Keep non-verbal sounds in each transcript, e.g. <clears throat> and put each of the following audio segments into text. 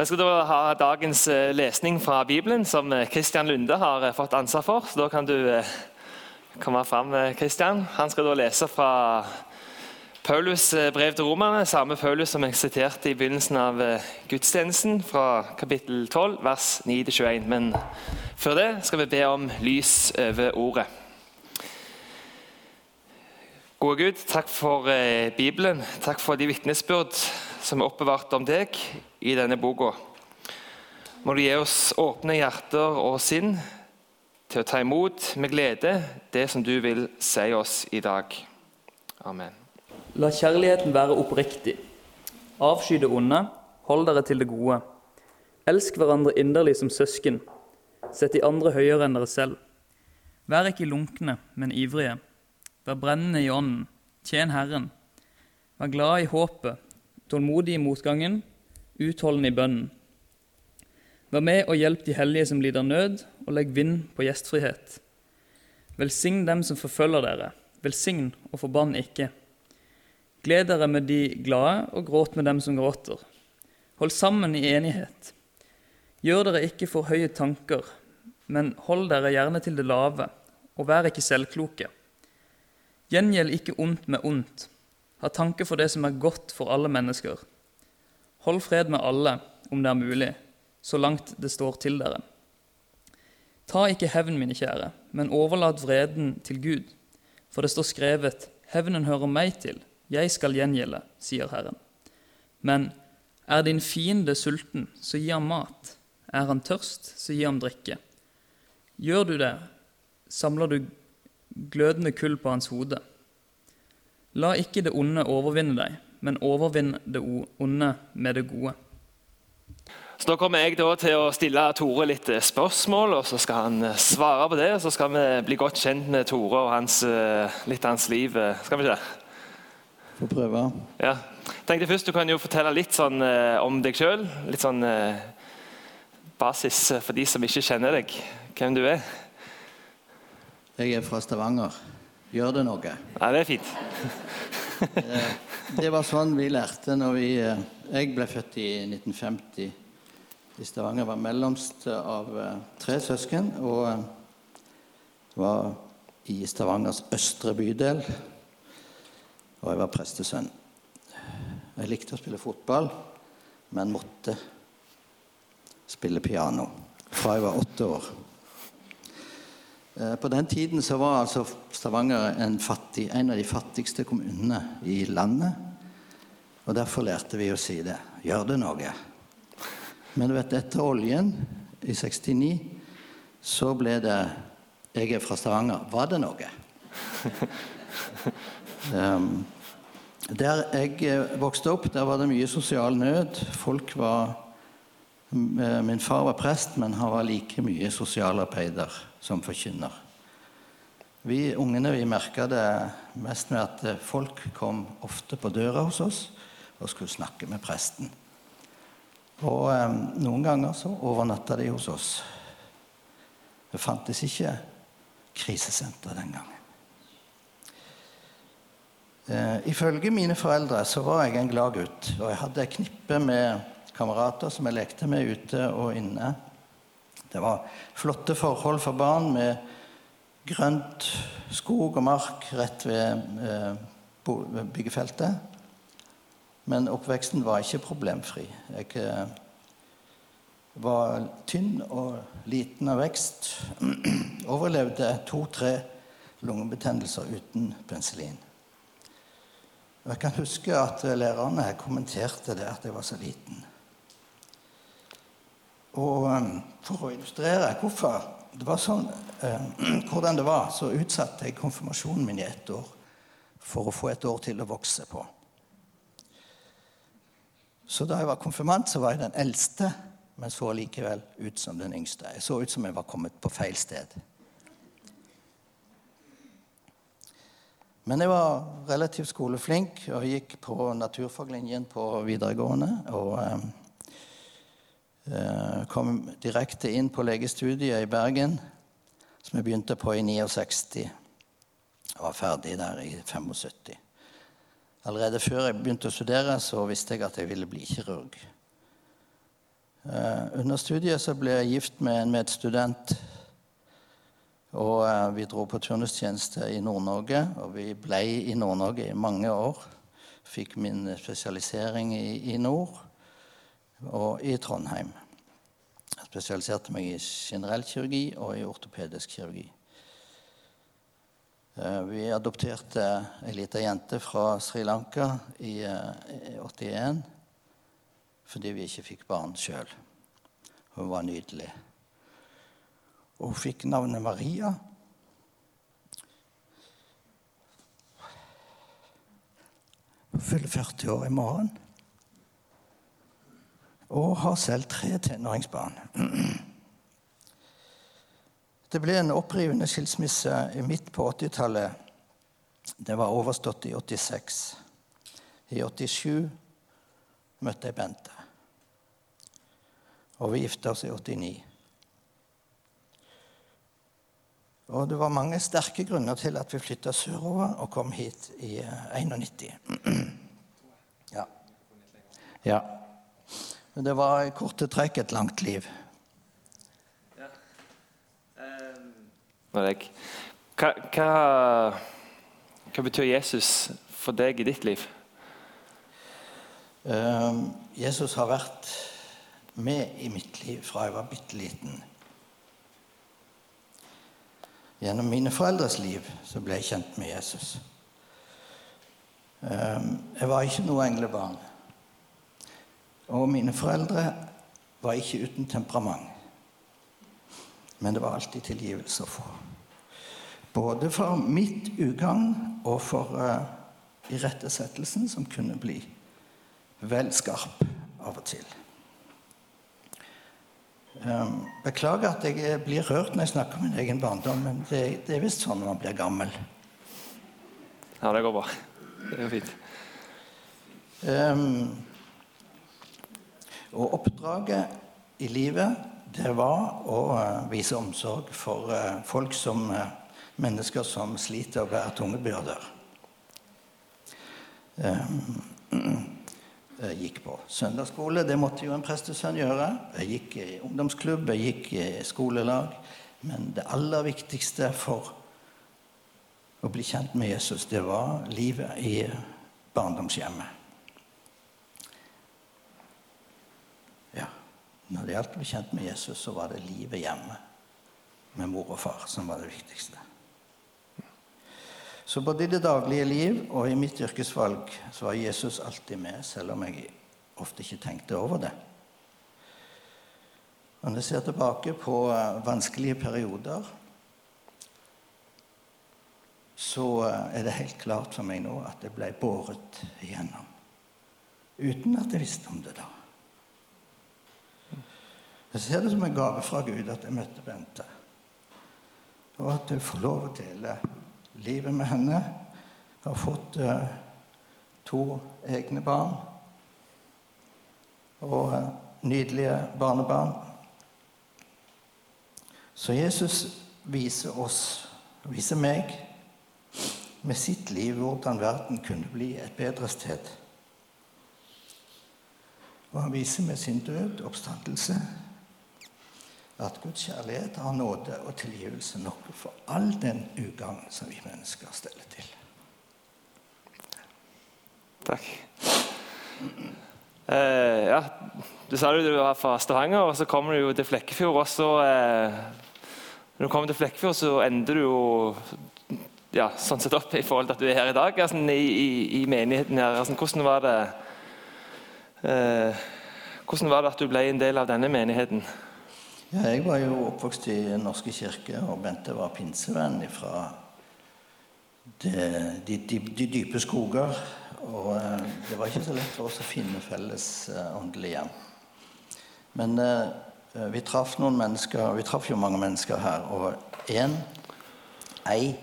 Vi skal da ha dagens eh, lesning fra Bibelen, som Kristian Lunde har eh, fått ansvar for. Så da kan du eh, komme fram, Kristian. Han skal da lese fra Paulus' brev til romerne, samme Paulus som jeg siterte i begynnelsen av gudstjenesten, fra kapittel 12, vers 9-21. Men før det skal vi be om lys over ordet. Gode Gud, takk for Bibelen. Takk for de vitnesbyrd som er oppbevart om deg i denne boka. Må du gi oss åpne hjerter og sinn til å ta imot med glede det som du vil si oss i dag. Amen. La kjærligheten være oppriktig. Avsky det onde, hold dere til det gode. Elsk hverandre inderlig som søsken. Sett de andre høyere enn dere selv. Vær ikke lunkne, men ivrige. Vær brennende i ånden. Tjen Herren. Vær glad i håpet, tålmodig i motgangen, utholdende i bønnen. Vær med og hjelp de hellige som lider nød, og legg vind på gjestfrihet. Velsign dem som forfølger dere, velsign og forbann ikke. Gled dere med de glade, og gråt med dem som gråter. Hold sammen i enighet. Gjør dere ikke for høye tanker, men hold dere gjerne til det lave, og vær ikke selvkloke. Gjengjeld ikke ondt med ondt. Ha tanke for det som er godt for alle mennesker. Hold fred med alle, om det er mulig, så langt det står til dere. Ta ikke hevn, mine kjære, men overlat vreden til Gud. For det står skrevet, hevnen hører meg til, jeg skal gjengjelde, sier Herren. Men er din fiende sulten, så gi ham mat. Er han tørst, så gi ham drikke. Gjør du det, samler du glødende kull på hans hode. La ikke det onde overvinne deg, men overvinn det onde med det gode. Så Da kommer jeg til å stille Tore litt eh, spørsmål, og så skal han eh, svare på det. og Så skal vi bli godt kjent med Tore og hans, eh, litt av hans liv. Skal vi ikke det? Få prøve. Ja. Tenkte først Du kan jo fortelle litt sånn, om deg sjøl. Litt sånn basis for de som ikke kjenner deg. Hvem du er. Jeg er fra Stavanger. Gjør det noe? Ja, det er fint. <laughs> det var sånn vi lærte når vi eh, Jeg ble født i 1950 i Stavanger. Var mellomst av eh, tre søsken. Og eh, var i Stavangers østre bydel. Og jeg var prestesønn. Jeg likte å spille fotball, men måtte spille piano fra jeg var åtte år. Eh, på den tiden så var altså Stavanger en, fattig, en, av de fattigste kommunene i landet. Og derfor lærte vi å si det. Gjør det noe? Men vet, etter oljen i 69 så ble det 'Jeg er fra Stavanger'. Var det noe? um, <laughs> der jeg eh, vokste opp, der var det mye sosial nød. Folk var Min far var prest, men han var like mye sosialarbeider som forkynner. Vi ungene vi merka det mest med at folk kom ofte på døra hos oss og skulle snakke med presten. Og eh, noen ganger så overnatta de hos oss. Det fantes ikke krisesenter den gangen. Eh, ifølge mine foreldre så var jeg en glad gutt, og jeg hadde et knippe med kamerater som jeg lekte med ute og inne. Det var flotte forhold for barn med grønt skog og mark rett ved eh, byggefeltet. Men oppveksten var ikke problemfri. Jeg eh, var tynn og liten av vekst. <clears throat> Overlevde to-tre lungebetennelser uten penicillin. Jeg kan huske at lærerne kommenterte det at jeg var så liten. Og um, for å illustrere hvorfor det var sånn, eh, <clears throat> hvordan det var, så utsatte jeg konfirmasjonen min i ett år for å få et år til å vokse på. Så da jeg var konfirmant, så var jeg den eldste, men så likevel ut som den yngste. Jeg så ut som jeg var kommet på feil sted. Men jeg var relativt skoleflink og gikk på naturfaglinjen på videregående. og... Eh, kom direkte inn på legestudiet i Bergen, som jeg begynte på i 69. Jeg var ferdig der i 75. Allerede før jeg begynte å studere, så visste jeg at jeg ville bli kirurg. Eh, under studiet så ble jeg gift med en medstudent. Og eh, vi dro på turnustjeneste i Nord-Norge, og vi ble i Nord-Norge i mange år. Fikk min spesialisering i, i nord og i Trondheim. Jeg spesialiserte meg i generell kirurgi og i ortopedisk kirurgi. Eh, vi adopterte ei lita jente fra Sri Lanka i 81 fordi vi ikke fikk barn sjøl. Hun var nydelig. Og hun fikk navnet Maria. Hun fyller 40 år i morgen. Og har selv tre tenåringsbarn. Det ble en opprivende skilsmisse midt på 80-tallet. Det var overstått i 86. I 87 møtte jeg Bente. Og vi gifta oss i 89. Og det var mange sterke grunner til at vi flytta sørover og kom hit i 91. Eh, <clears throat> ja. ja. Men det var i korte trekk et langt liv. Ja. Um, hva, hva, hva betyr Jesus for deg i ditt liv? Um, Jesus har vært med i mitt liv fra jeg var bitte liten. Gjennom mine foreldres liv så ble jeg kjent med Jesus. Ehm, jeg var ikke noe englebarn. Og mine foreldre var ikke uten temperament. Men det var alltid tilgivelse å få. Både for mitt ugagn og for uh, irettesettelsen, som kunne bli vel skarp av og til. Um, beklager at jeg blir rørt når jeg snakker om min egen barndom, men det, det er visst sånn når man blir gammel. Ja, det går bra. Det er fint. Um, og oppdraget i livet, det var å uh, vise omsorg for uh, folk som uh, Mennesker som sliter og bærer tunge byrder. Um, <clears throat> jeg gikk på søndagsskole. Det måtte jo en prestesønn gjøre. Jeg gikk i ungdomsklubb, jeg gikk i skolelag. Men det aller viktigste for å bli kjent med Jesus, det var livet i barndomshjemmet. Når det gjaldt å bli kjent med Jesus, så var det livet hjemme med mor og far som var det viktigste. Så både i det daglige liv og i mitt yrkesvalg så var Jesus alltid med, selv om jeg ofte ikke tenkte over det. Når jeg ser tilbake på eh, vanskelige perioder, så eh, er det helt klart for meg nå at jeg ble båret igjennom. Uten at jeg visste om det da. Jeg ser det som en gave fra Gud at jeg møtte Bente. Og at jeg får lov å dele livet med henne. Har fått uh, to egne barn og uh, nydelige barnebarn. Så Jesus viser oss, viser meg, med sitt liv hvordan verden kunne bli et bedre sted. Og han viser med sin død oppstandelse at Guds kjærlighet har nåde og tilgivelse nok for all den ugagn som vi mennesker steller til. Takk. Eh, ja, du sa du var fra Stavanger, og så kommer du jo til Flekkefjord. og så, eh, Når du kommer til Flekkefjord, så ender du jo ja, sånn sett opp i forhold til at du er her i dag, altså, i, i, i, menigheten her. Altså, hvordan var det eh, Hvordan var det at du ble en del av denne menigheten? Ja, jeg var jo oppvokst i Den norske kirke, og Bente var pinsevenn fra de, de, de, de, dype skoger. Og eh, det var ikke så lett for oss å finne felles eh, åndelig hjem. Men eh, vi traff noen mennesker, vi traff jo mange mennesker her, og en, ei,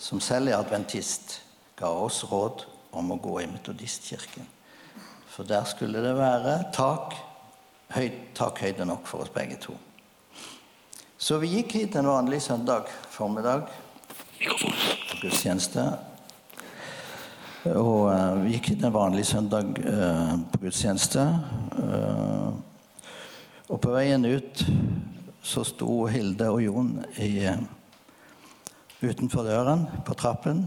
som selv er adventist, ga oss råd om å gå i metodistkirken. For der skulle det være tak, høy, takhøyde nok for oss begge to. Så vi gikk hit en vanlig søndag formiddag på gudstjeneste. Og uh, vi gikk hit en vanlig søndag uh, på gudstjeneste. Uh, Og på veien ut så sto Hilde og Jon i, eh, utenfor døren på trappen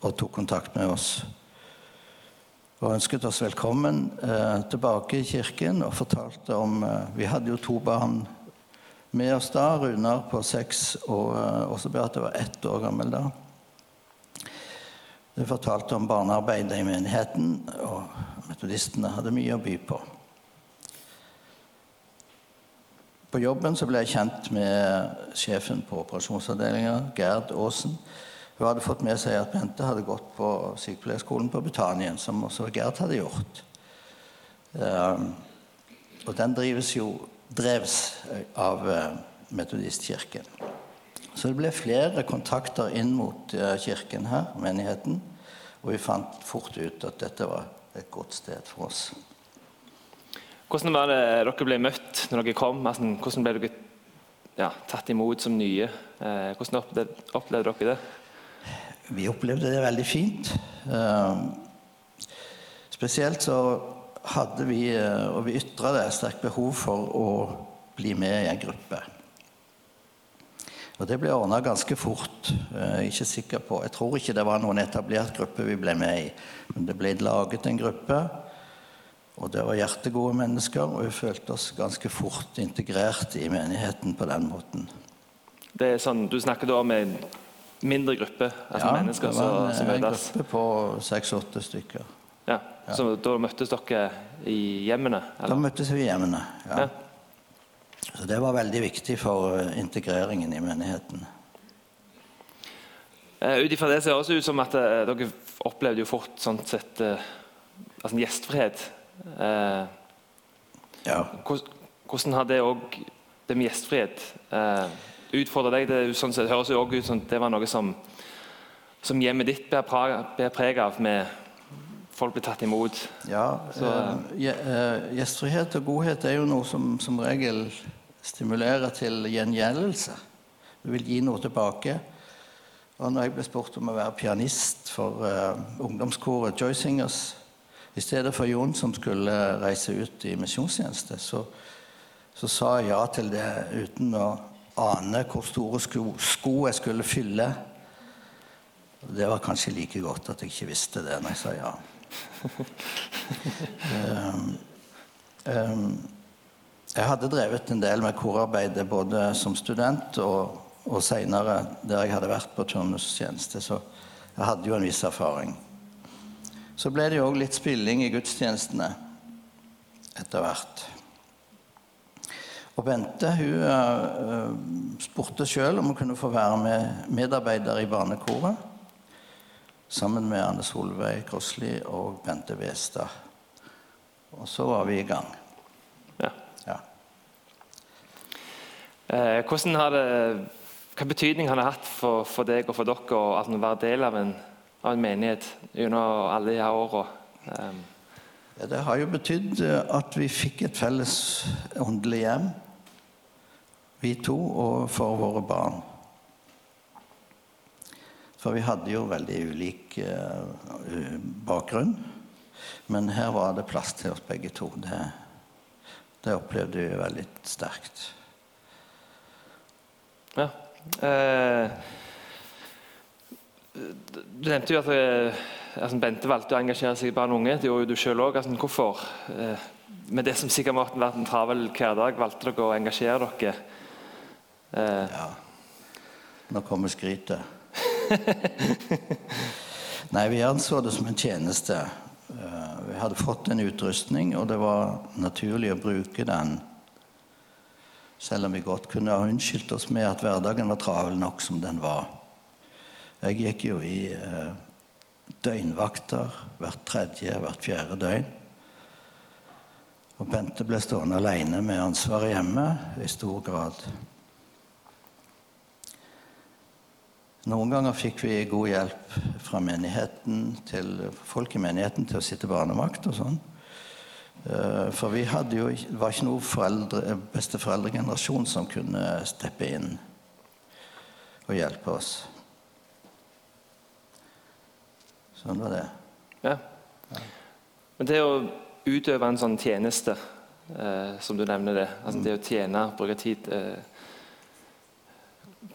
og tok kontakt med oss. Og ønsket oss velkommen eh, tilbake i kirken og fortalte om eh, Vi hadde jo to barn med oss da. Runar på seks og eh, også Beate var ett år gammel da. Det fortalte om barnearbeidet i menigheten, og metodistene hadde mye å by på. På jobben så ble jeg kjent med sjefen på operasjonsavdelinga, Gerd Aasen. Hun hadde fått med seg at Bente hadde gått på sykepleierskolen på Betanien, som også Gerd hadde gjort. Um, og den drives jo drevs av uh, Metodistkirken. Så det ble flere kontakter inn mot uh, kirken her, menigheten. Og vi fant fort ut at dette var et godt sted for oss. Hvordan var det dere ble møtt når dere kom? Altså, hvordan ble dere ja, tatt imot som nye? Eh, hvordan opplevde, dere det? Vi opplevde det veldig fint. Spesielt så hadde vi, uh, og vi ytra det, sterkt behov for å bli med i en gruppe. Og det ble ordna ganske fort. Uh, ikke sikker på, Jeg tror ikke det var noen etablert gruppe vi ble med i. Men det ble laget en gruppe, og det var hjertegode mennesker. Og vi følte oss ganske fort integrert i menigheten på den måten. Det er sånn, Du snakker da om en mindre gruppe altså Ja, mennesker det var en, en gruppe på seks-åtte stykker. Ja. Så da møttes dere i hjemmene? Da møttes vi i hjemmene. Ja. Ja. Så det var veldig viktig for eh, integreringen i menigheten. Eh, Ut ifra det ser det også ut som at eh, dere opplevde jo fort sånn sett altså en gjestfrihet. Ja. hvordan, har det òg det med gjestfrihet eh, utfordra deg? Det, sånn sett, høres jo også ut som det var noe som, som hjemmet ditt ber preg av, med folk blir tatt imot. ja Så, eh, eh, Gjestfrihet og godhet er jo noe som som regel stimulerer til gjengjeldelse. Du vil gi noe tilbake. Og når jeg ble spurt om å være pianist for eh, ungdomskoret Joy Singers i stedet for Jon, som skulle reise ut i misjonstjeneste, så, så sa jeg ja til det uten å ane hvor store sko, sko jeg skulle fylle. Det var kanskje like godt at jeg ikke visste det når jeg sa ja. Um, <laughs> um, jeg hadde drevet en del med korarbeidet både som student og, og seinere der jeg hadde vært på turnustjeneste, så jeg hadde jo en viss erfaring. Så ble det jo òg litt spilling i gudstjenestene etter hvert. Og Bente hun uh, spurte sjøl om hun kunne få være med medarbeider i barnekoret. Sammen med Anne Solveig Krossli og Bente Westad. Og så var vi i gang. Ja. Ja. Eh, hvordan har det, hva betydning har det hatt for, for deg og for dere å være del av en, av en menighet gjennom alle disse årene? åra? Eh, Ja, Det har jo betydd eh, at vi fikk et felles åndelig hjem, vi to, og for våre barn. For vi hadde jo veldig ulik uh, bakgrunn. Men her var det plass til oss begge to. Det, det opplevde vi veldig sterkt. ja. Eh, du nevnte jo at altså Bente valgte å engasjere seg i barn og unge. Det gjorde jo du sjøl òg. Altså, hvorfor? Eh, med det som sikkert måtte vært en travel hverdag, valgte dere å engasjere dere? Eh, Ja. Nå kommer skrytet. <laughs> Nei, vi anså det som en tjeneste. Eh, Vi hadde fått en utrustning, og det var naturlig å bruke den. Selv om vi godt kunne ha unnskyldt oss med at hverdagen var travel nok som den var. Jeg gikk jo i eh, døgnvakter hvert tredje, hvert fjerde døgn. Og Bente ble stående alene med ansvaret hjemme i stor grad. Noen ganger fikk vi god hjelp fra menigheten til folk i menigheten til å sitte barnevakt og sånn. Eh, For vi hadde jo, det var ikke noen foreldre, besteforeldregenerasjon som kunne steppe inn og hjelpe oss. Sånn var det. ja. Men det å utøve en sånn tjeneste eh, som du nevner det. Altså det å tjene, bruke tid. Eh,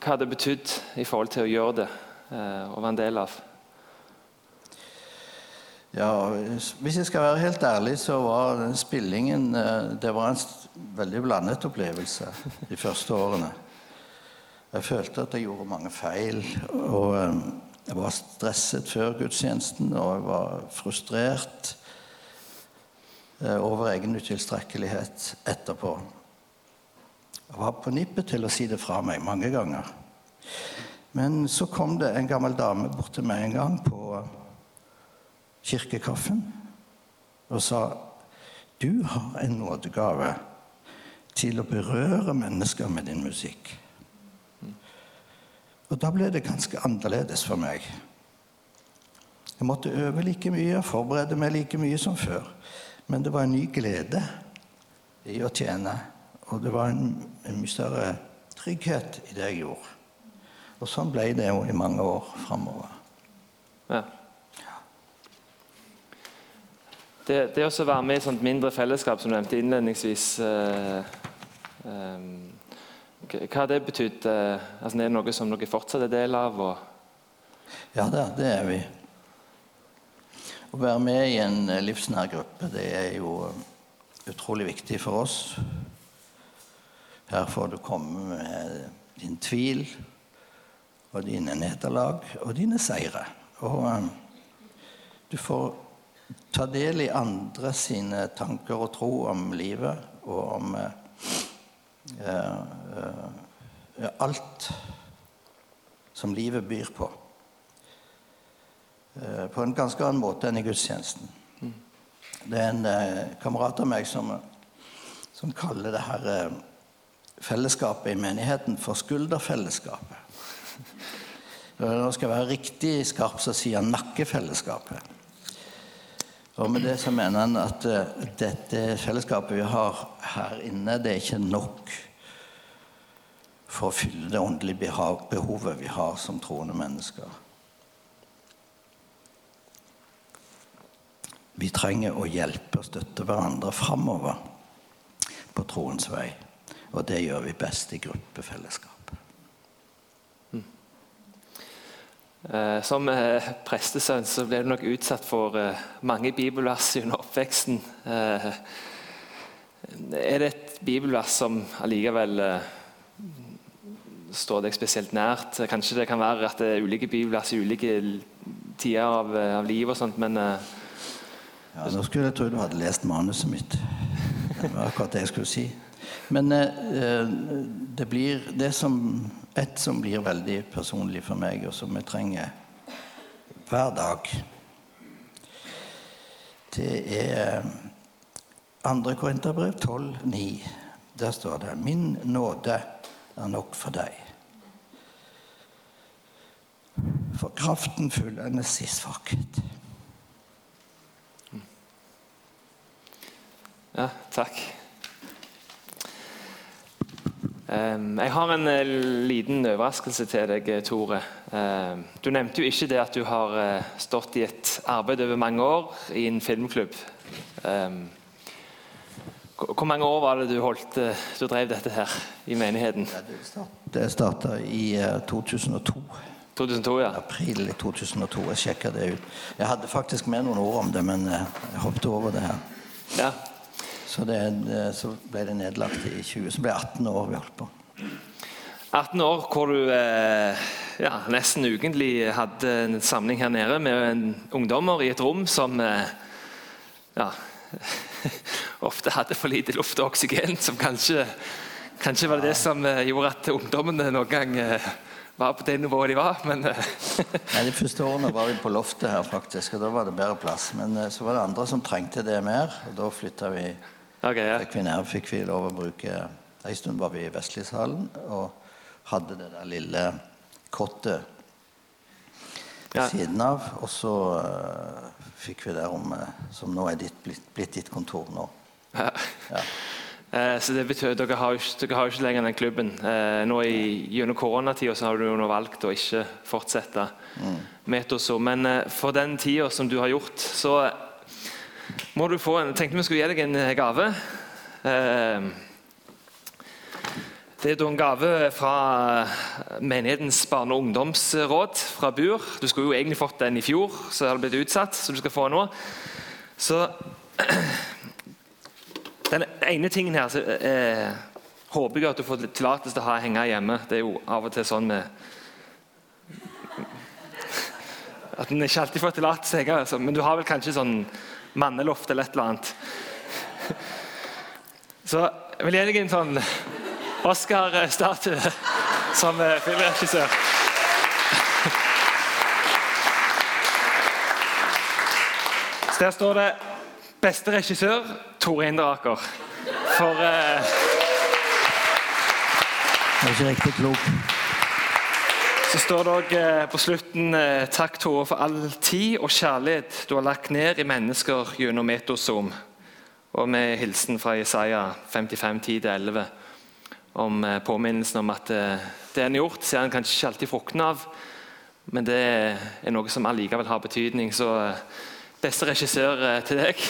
hva det betydd i forhold til å gjøre det eh, og være en del av? Ja, Hvis jeg skal være helt ærlig, så var den spillingen eh, det var en veldig blandet opplevelse de første årene. Jeg følte at jeg gjorde mange feil. og eh, Jeg var stresset før gudstjenesten, og jeg var frustrert eh, over egen utilstrekkelighet etterpå. Jeg var på nippet til å si det fra meg mange ganger. Men så kom det en gammel dame bort til meg en gang på kirkekaffen og sa du har en nådegave til å berøre mennesker med din musikk. Og da ble det ganske annerledes for meg. Jeg måtte øve like mye, forberede meg like mye som før. Men det var en ny glede i å tjene. Og det var en, en mye større trygghet i det jeg gjorde. Og sånn ble det jo i mange år framover. Ja. Det, det å være med i et mindre fellesskap, som du nevnte innledningsvis eh, eh, Hva har det betydd? Eh, altså, er det noe som dere fortsatt er del av? Og, Ja det, det er vi. Å være med i en eh, livsnær gruppe, det er jo eh, utrolig viktig for oss. Her får du komme med din tvil og dine nederlag og dine seire. Og eh, du får ta del i andre sine tanker og tro om livet og om eh, eh, eh, alt som livet byr på. Eh, på en ganske annen måte enn i gudstjenesten. Det er en kamerat av meg som, som kaller det her fellesskapet i menigheten for skulderfellesskapet. <laughs> Når jeg skal være riktig skarp, så sier han nakkefellesskapet. Og med det så mener han at eh, dette fellesskapet vi har her inne, det er ikke nok for å fylle det åndelige behovet vi har som troende mennesker. Vi trenger å hjelpe og støtte hverandre framover på troens vei. Og det gjør vi best i gruppefellesskap. eh, som eh, prestesønn så ble du nok utsatt for eh, mange bibelvers under oppveksten. Eh, er det et bibelvers som allikevel eh, står deg spesielt nært? Kanskje det kan være at det er ulike bibelvers i ulike tider av, eh, av livet, og sånt, men Ja, nå skulle jeg tro du hadde lest manuset mitt. Det var akkurat det jeg skulle si. Men eh, det blir det som, et som blir veldig personlig for meg, og som jeg trenger hver dag. Det er 2. Korinterbrev 12,9. Der står det 'Min nåde er nok for deg'. For kraften fullendes i svakhet. Ja, takk. Ehm, jeg har en eh, liten overraskelse til deg, eh, Tore. Ehm, du nevnte jo ikke det at du har eh, stått i et arbeid over mange år i en filmklubb. Ehm, hvor mange år var det du holdt du drev dette her i menigheten? Det start- starta i eh, 2002. 2002, ja. April 2002. Jeg sjekka det ut. Jeg hadde faktisk med noen ord om det, men jeg hoppet over det her. ja. Så, det, det, så ble det nedlagt i 20, så ble det 18 år vi holdt på. 18 år hvor du eh, ja, nesten ukentlig hadde en samling her nede med en ungdommer i et rom som eh, ja, <laughs> ofte hadde for lite luft og oksygen, som kanskje, kanskje var det det som eh, gjorde at ungdommene noen gang eh, var på det nivået de var. Men eh, <laughs> Nei, De første årene var vi på loftet her, faktisk, og da var det bedre plass. Men eh, så var det andre som trengte det mer, og da flytta vi ok, ja. til Kvinner. Fikk vi lov å bruke En stund var vi i Vestlishallen og hadde det der lille kottet ved Ja. siden av. Og så uh, fikk vi det rommet som nå er ditt, blitt, blitt ditt kontor nå. Ja. <laughs> Eh, Så det betyr Dere har ikke, dere har ikke lenger den klubben. Eh, nå i, Gjennom koronatida har du jo valgt å ikke fortsette med Etoso. Men eh, for den tida som du har gjort, så må du få en tenkte vi skulle gi deg en eh, gave. Eh, Det er en gave fra menighetens barne- og ungdomsråd fra BUR. Du skulle jo egentlig fått den i fjor, så har det blitt utsatt. så du skal få den nå. Så <clears throat> Den ene tingen her så, eh, håper jeg at du får tillatelse til å ha henge hjemme. Det er jo av og til sånn med <laughs> At en ikke alltid får tillatelse altså. men du har vel kanskje sånn manneloft eller et eller annet. Så jeg vil gi deg en sånn Oscar-statue som eh, filmregissør. Så der står det 'Beste regissør Tore Inderaker'. For eh, Det er ikke riktig klok. Så står det òg eh, på slutten eh, 'Takk, Tore, for all tid og kjærlighet du har lagt ned i mennesker gjennom Metosom'. Og med hilsen fra Jesaja 55, 10-11 om eh, påminnelsen om at det en har gjort, ser en kanskje ikke alltid fruktene av, men det er noe som allikevel har betydning. Så beste regissør til deg.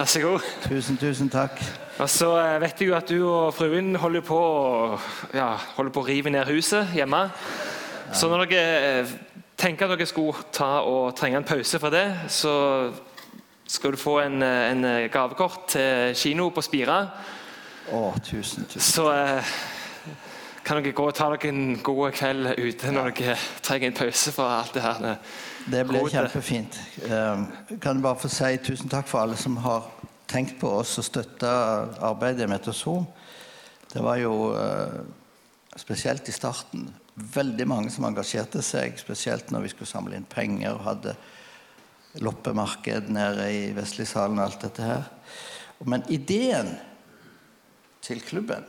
Vær så god. Tusen, tusen takk. Og så vet jeg jo at du og fruen holder på, ja, holder på å rive ned huset hjemme. Så når dere eh, tenker at dere skulle ta og trenge en pause fra det, så skal du få en, eh, en eh, gavekort til kino på Spira. Å, tusen, tusen. Så eh, kan dere gå og ta dere en god kveld ute når dere trenger en pause fra alt det her. Det blir rotet. kjempefint. Um, kan jeg bare få si tusen takk for alle som har tenkt på oss og støtta arbeidet med Metosom. Det var jo spesielt i starten veldig mange som engasjerte seg, spesielt når vi skulle samle inn penger og hadde loppemarked nede i Vestligsalen og alt dette her. Men ideen til klubben,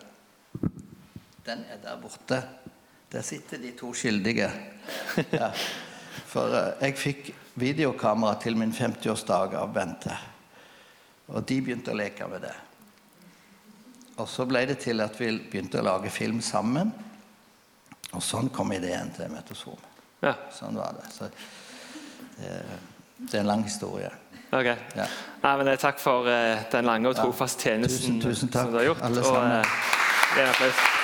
den er der borte. Der sitter de to skyldige. Ja. For eh, jeg fikk videokamera til min 50-årsdag av Bente. Og de begynte å leke med det. Og så ble det til at vi begynte å lage film sammen. Og sånn kom ideen til Metosom. Ja, Sånn var det. Så det, det er en lang historie. ok. Ja. Nei, men eh, Takk for eh, den lange og trofaste tjenesten Tusen, tusen takk, som du har gjort. alle og, sammen. eh,